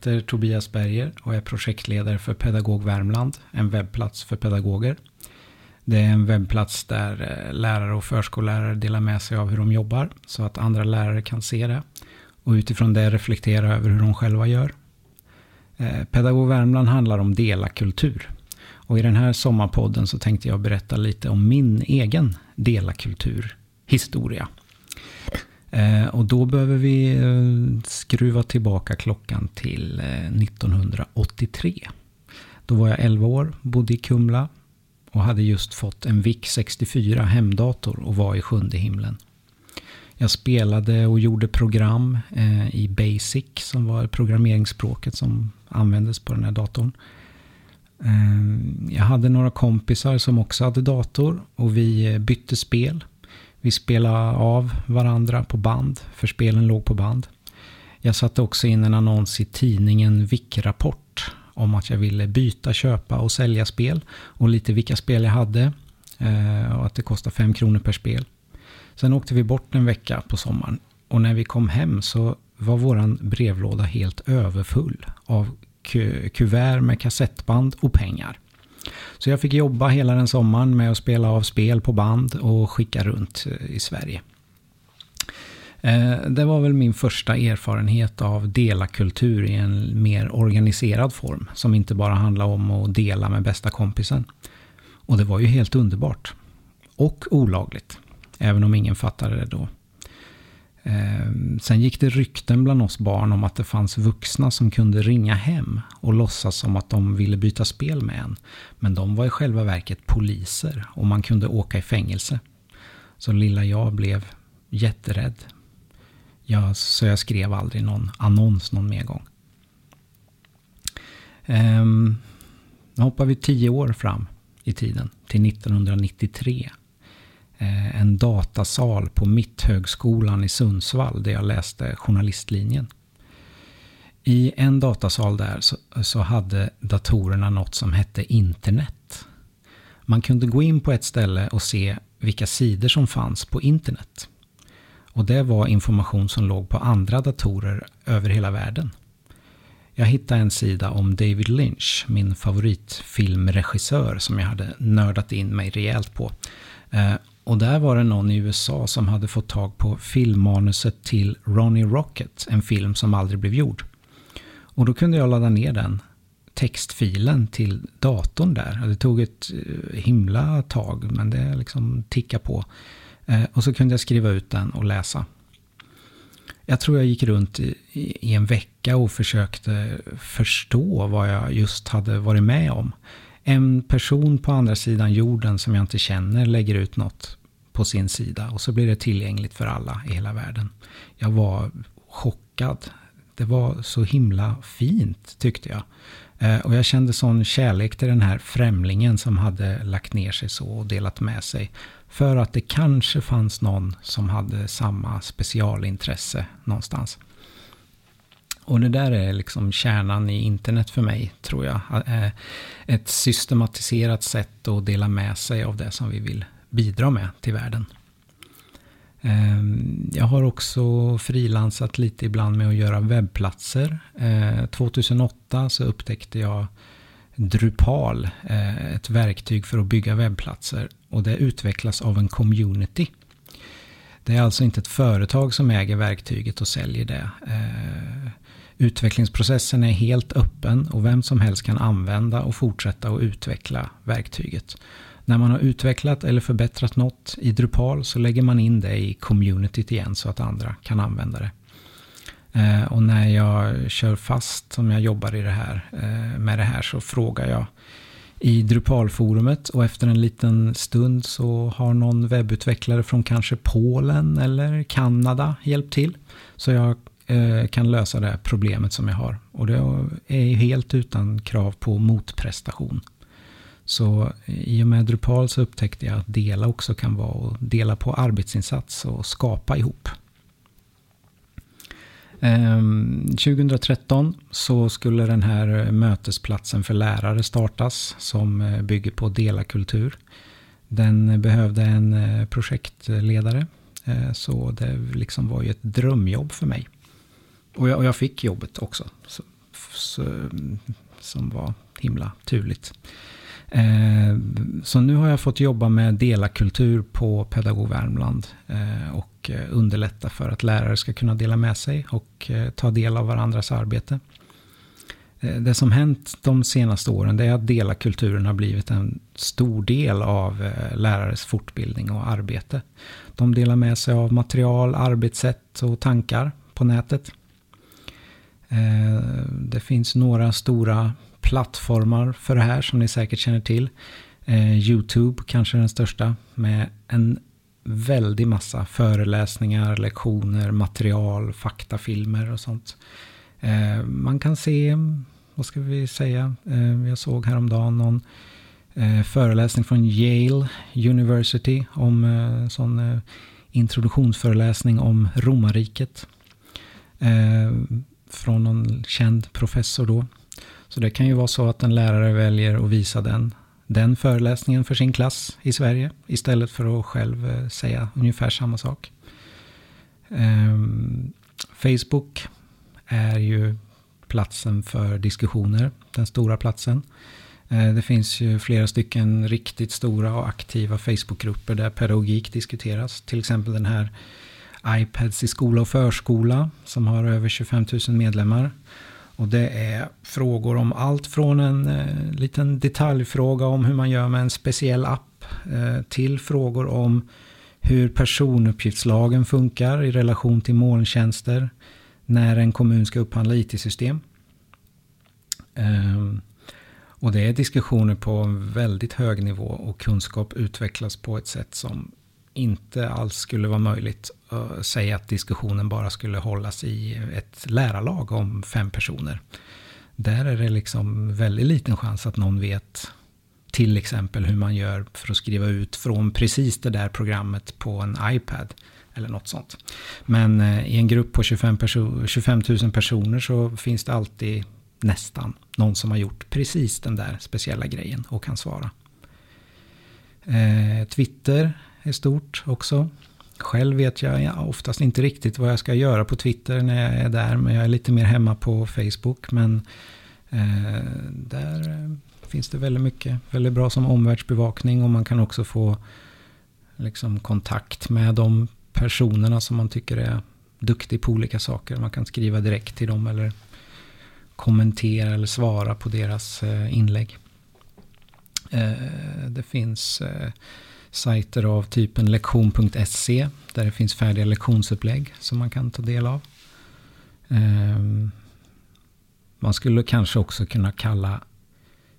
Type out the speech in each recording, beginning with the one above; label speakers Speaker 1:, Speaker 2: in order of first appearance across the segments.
Speaker 1: heter Tobias Berger och är projektledare för Pedagog Värmland, en webbplats för pedagoger. Det är en webbplats där eh, lärare och förskollärare delar med sig av hur de jobbar så att andra lärare kan se det och utifrån det reflektera över hur de själva gör. Eh, Pedagog Värmland handlar om delakultur. Och i den här sommarpodden så tänkte jag berätta lite om min egen delakulturhistoria. Eh, och då behöver vi eh, skruva tillbaka klockan till eh, 1983. Då var jag 11 år, bodde i Kumla och hade just fått en VIC 64 hemdator och var i sjunde himlen. Jag spelade och gjorde program i Basic som var programmeringsspråket som användes på den här datorn. Jag hade några kompisar som också hade dator och vi bytte spel. Vi spelade av varandra på band, för spelen låg på band. Jag satte också in en annons i tidningen VIC-rapport om att jag ville byta, köpa och sälja spel. Och lite vilka spel jag hade. Eh, och att det kostar 5 kronor per spel. Sen åkte vi bort en vecka på sommaren. Och när vi kom hem så var våran brevlåda helt överfull av kuvert med kassettband och pengar. Så jag fick jobba hela den sommaren med att spela av spel på band och skicka runt eh, i Sverige. Eh, det var väl min första erfarenhet av delakultur i en mer organiserad form. Som inte bara handlar om att dela med bästa kompisen. Och det var ju helt underbart. Och olagligt. Även om ingen fattade det då. Ehm, sen gick det rykten bland oss barn om att det fanns vuxna som kunde ringa hem och låtsas som att de ville byta spel med en. Men de var i själva verket poliser och man kunde åka i fängelse. Så lilla jag blev jätterädd. Jag, så jag skrev aldrig någon annons någon mer gång. Ehm, nu hoppar vi tio år fram i tiden, till 1993. En datasal på Mitthögskolan i Sundsvall där jag läste journalistlinjen. I en datasal där så, så, hade datorerna något som hette internet. Man kunde gå in på ett ställe och se vilka sidor som fanns på internet. Och det var information som låg på andra datorer över hela världen. Jag hittade en sida om David Lynch, min favoritfilmregissör som jag hade nördat in mig rejält på. Eh, och där var det någon i USA som hade fått tag på filmmanuset till Ronnie Rocket, en film som aldrig blev gjord. Och då kunde jag ladda ner den textfilen till datorn där. Det tog ett eh, himla tag, men det liksom tickade på. Eh, och så kunde jag skriva ut den och läsa. Jag tror jag gick runt i, i en vecka och försökte förstå vad jag just hade varit med om en person på andra sidan jorden som jag inte känner lägger ut något på sin sida och så blir det tillgängligt för alla i hela världen. Jag var chockad. Det var så himla fint tyckte jag. Eh, och jag kände sån kärlek till den här främlingen som hade lagt ner sig så och delat med sig. För att det kanske fanns någon som hade samma specialintresse någonstans. Och det där är liksom kärnan i internet för mig, tror jag. Eh, ett systematiserat sätt att dela med sig av det som vi vill bidra med till världen. Ehm, jag har också frilansat lite ibland med att göra webbplatser. Eh, 2008 så upptäckte jag Drupal, eh, ett verktyg för att bygga webbplatser. Och det utvecklas av en community. Det är alltså inte ett företag som äger verktyget och säljer det. Utvecklingsprocessen är helt öppen och vem som helst kan använda och fortsätta att utveckla verktyget. När man har utvecklat eller förbättrat något i Drupal så lägger man in det i communityt igen så att andra kan använda det. Eh, och när jag kör fast som jag jobbar i det här, eh, med det här så frågar jag i Drupalforumet och efter en liten stund så har någon webbutvecklare från kanske Polen eller Kanada hjälpt till. Så jag Eh, kan lösa det här problemet som jag har. Och det är helt utan krav på motprestation. Så i och med Drupal så upptäckte jag att dela också kan vara att dela på arbetsinsats och skapa ihop. Ehm, 2013 så skulle den här mötesplatsen för lärare startas som eh, bygger på delakultur. Den behövde en eh, projektledare så det liksom var ju ett drömjobb för mig. Och jag, och jag fick jobbet också. som var himla turligt. Eh, så nu har jag fått jobba med delakultur på Pedagog Värmland eh, och eh, underlätta för att lärare ska kunna dela med sig och eh, ta del av varandras arbete. Eh, det som hänt de senaste åren det är att delakulturen har blivit en stor del av lärares fortbildning och arbete. De delar med sig av material, arbetssätt och tankar på nätet. Eh, det finns några stora plattformar för det här som ni säkert känner till. Eh, Youtube kanske den största med en väldig massa föreläsningar, lektioner, material, faktafilmer och sånt. Eh, man kan se, vad ska vi säga, jag såg häromdagen någon föreläsning från Yale University om sån introduktionsföreläsning om romarriket. Från någon känd professor då. Så det kan ju vara så att en lärare väljer att visa den, den föreläsningen för sin klass i Sverige istället för att själv eh, säga ungefär samma sak. Um, Facebook är ju platsen för diskussioner, den stora platsen. Eh, det finns ju flera stycken riktigt stora och aktiva Facebookgrupper där pedagogik diskuteras. Till exempel den här iPads i skola och förskola som har över 25 000 medlemmar. Och det är frågor om allt från en eh, liten detaljfråga om hur man gör med en speciell app eh, till frågor om hur personuppgiftslagen funkar i relation till molntjänster när en kommun ska upphandla IT-system. Eh, och det är diskussioner på en väldigt hög nivå och kunskap utvecklas på ett sätt som inte alls skulle vara möjligt att säga att diskussionen bara skulle hållas i ett lärarlag om fem personer. Där är det liksom väldigt liten chans att någon vet till exempel hur man gör för att skriva ut från precis det där programmet på en iPad. Eller något sånt. Men eh, i en grupp på 25, 25 000 personer så finns det alltid nästan någon som har gjort precis den där speciella grejen och kan svara. Eh, Twitter är stort också. Själv vet jag oftast inte riktigt vad jag ska göra på Twitter när jag är där. Men jag är lite mer hemma på Facebook. Men eh, där eh, finns det väldigt mycket. Väldigt bra som omvärldsbevakning. Och man kan också få liksom, kontakt med de personerna som man tycker är duktig på olika saker. Man kan skriva direkt till dem eller kommentera eller svara på deras eh, inlägg. Eh, det finns eh, sajter av typen lektion.se där det finns färdiga lektionsupplägg som man kan ta del av. Ehm, man skulle kanske också kunna kalla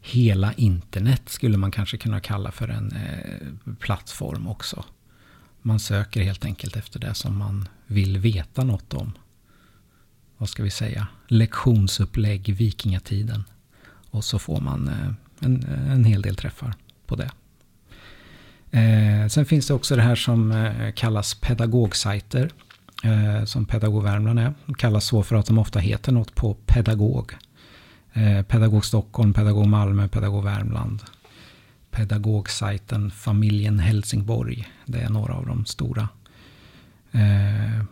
Speaker 1: hela internet skulle man kanske kunna kalla för en eh, plattform också. Man söker helt enkelt efter det som man vill veta något om. Vad ska vi säga? Lektionsupplägg vikingatiden. Och så får man eh, en, en hel del träffar på det. Eh, sen finns det också det här som eh, kallas pedagogsajter. Eh, som Pedagog Värmland är. De kallas så för att de ofta heter något på pedagog. Eh, pedagog Stockholm, Pedagog Malmö, Pedagog Värmland. Pedagogsajten Familjen Helsingborg. Det är några av de stora. Eh,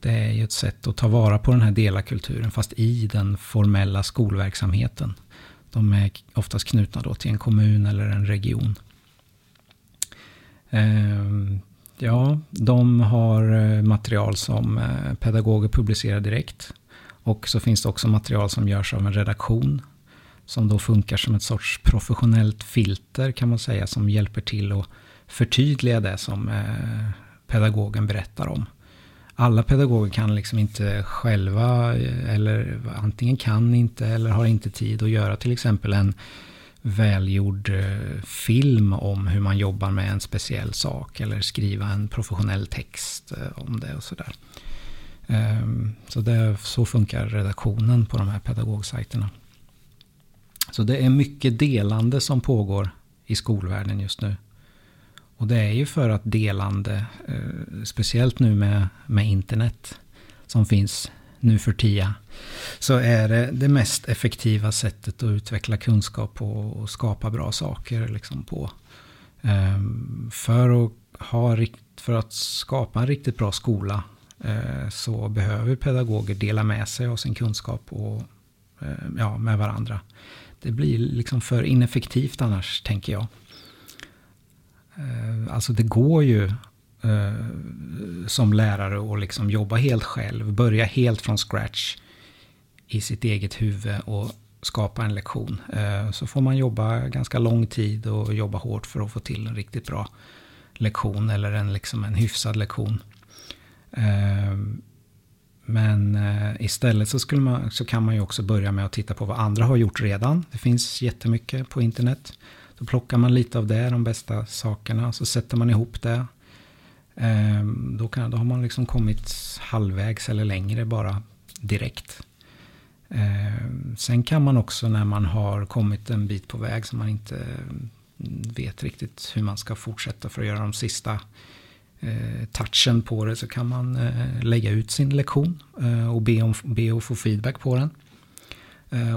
Speaker 1: det är ju ett sätt att ta vara på den här delakulturen fast i den formella skolverksamheten. De är oftast knutna då till en kommun eller en region. Ehm, ja, de har eh, material som eh, pedagoger publicerar direkt. Och så finns det också material som görs av en redaktion. Som då funkar som ett sorts professionellt filter kan man säga. Som hjälper till att förtydliga det som eh, pedagogen berättar om. Alla pedagoger kan liksom inte själva, eller antingen kan inte eller har inte tid att göra till exempel en välgjord eh, film om hur man jobbar med en speciell sak eller skriva en professionell text eh, om det och sådär. Ehm, så, det, så funkar redaktionen på de här pedagogsajterna. Så det är mycket delande som pågår i skolvärlden just nu. Och det är ju för att delande, eh, speciellt nu med, med internet som finns nu för tiden så är det det mest effektiva sättet att utveckla kunskap på och skapa bra saker liksom på. Ehm, för att, ha, för att skapa en riktigt bra skola eh, så behöver pedagoger dela med sig av sin kunskap och eh, ja, med varandra. Det blir liksom för ineffektivt annars, tänker jag. Eh, alltså det går ju Eh, som lärare och liksom jobba helt själv, börja helt från scratch i sitt eget huvud och skapa en lektion. Eh, så får man jobba ganska lång tid och jobba hårt för att få till en riktigt bra lektion eller en, liksom en hyfsad lektion. Eh, men istället så, skulle man, så kan man ju också börja med att titta på vad andra har gjort redan. Det finns jättemycket på internet. Då plockar man lite av det, de bästa sakerna, så sätter man ihop det. Ehm, då, kan, då har man liksom kommit halvvägs eller längre bara direkt. Ehm, sen kan man också när man har kommit en bit på väg som man inte mm, vet riktigt hur man ska fortsätta för att göra de sista eh, touchen på det så kan man eh, lägga ut sin lektion eh, och be, om, be att få feedback på den.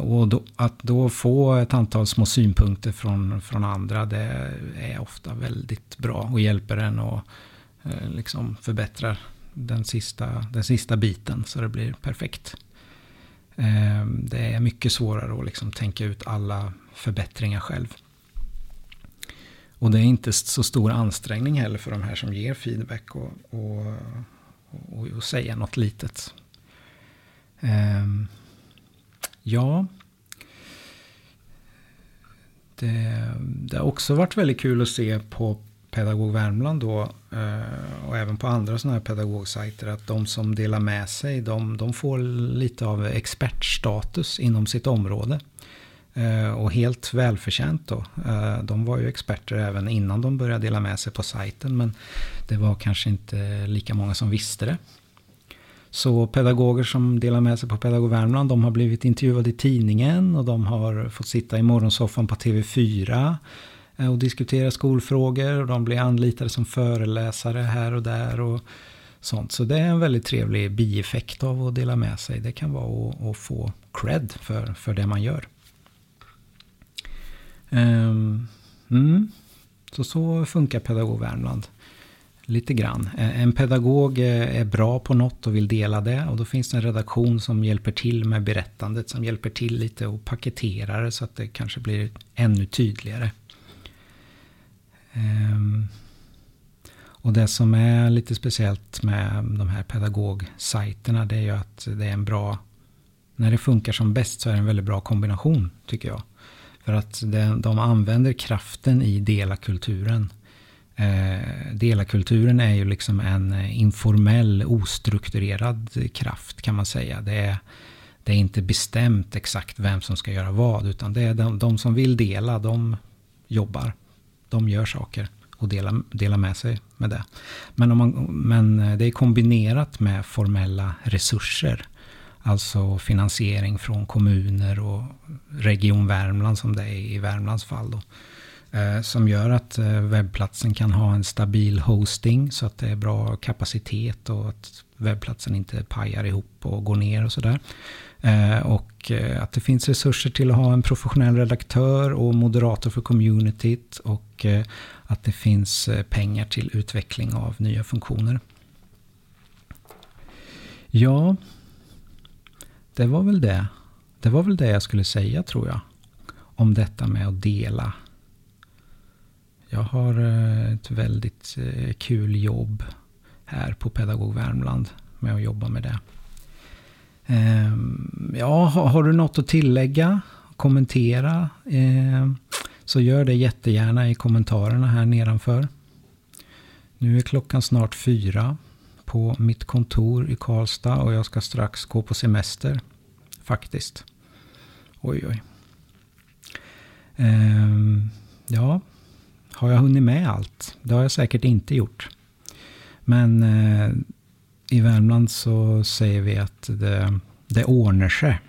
Speaker 1: Och då, att då få ett antal små synpunkter från, från andra det är ofta väldigt bra och hjälper en att Eh, liksom förbättrar den sista, den sista biten så det blir perfekt. Eh, det är mycket svårare att liksom tänka ut alla förbättringar själv. Och det är inte så stor ansträngning heller för de här som ger feedback och, och, och, och säga något litet. Ehm, ja. Det, det, har också varit väldigt kul att se på Pedagog Värmland då eh, och även på andra sådana här pedagogsajter att de som delar med sig de, de får lite av expertstatus inom sitt område. Eh, och helt välförtjänt då. Eh, de var ju experter även innan de började dela med sig på sajten. Men det var kanske inte lika många som visste det. Så pedagoger som delar med sig på Pedagog Värmland, de har blivit intervjuade i tidningen och de har fått sitta i morgonsoffan på TV4 Eh, och diskutera skolfrågor och de blir anlitade som föreläsare här och där och sånt. Så det är en väldigt trevlig bieffekt av att dela med sig. Det kan vara att, att få cred för, för det man gör. Ehm, mm. Så så funkar Pedagog Värmland. Lite grann. Eh, en pedagog är bra på något och vill dela det. Och då finns det en redaktion som hjälper till med berättandet. Som hjälper till lite och paketerar det så att det kanske blir ännu tydligare. Ehm, och det som är lite speciellt med de här pedagogsajterna det är ju att det är en bra... När det funkar som bäst så är det en väldigt bra kombination tycker jag. För att de använder kraften i delakulturen. Ehm, delakulturen är ju liksom en informell, ostrukturerad kraft kan man säga. Det är, det är inte bestämt exakt vem som ska göra vad, utan det är de, de som vill dela, de jobbar. De gör saker och delar, delar med sig med det. Men, om man, men eh, det är kombinerat med formella resurser. Alltså finansiering från kommuner och Region Värmland som det är i Värmlands fall. Då. Eh, som gör att eh, webbplatsen kan ha en stabil hosting så att det är bra kapacitet och att webbplatsen inte pajar ihop och går ner och sådär. Eh, och eh, att det finns resurser till att ha en professionell redaktör och moderator för communityt och eh, att det finns pengar till utveckling av nya funktioner. Ja, det var väl det. Det var väl det jag skulle säga tror jag. Om detta med att dela. Jag har ett väldigt kul jobb här på Pedagog Värmland med att jobba med det. Ehm, ja, har du något att tillägga? Kommentera? Ehm, så gör det jättegärna i kommentarerna här nedanför. Nu är klockan snart fyra på mitt kontor i Karlstad och jag ska strax gå på semester. Faktiskt. Oj, oj. Ehm, ja, har jag hunnit med allt? Det har jag säkert inte gjort. Men eh, i Värmland så säger vi att det, det ordnar sig.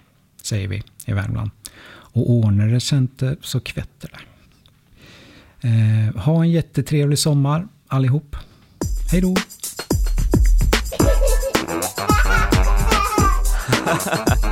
Speaker 1: Säger vi i Värmland. Och ordnar det sig inte så kvätter det. Eh, ha en jättetrevlig sommar allihop. Hej då!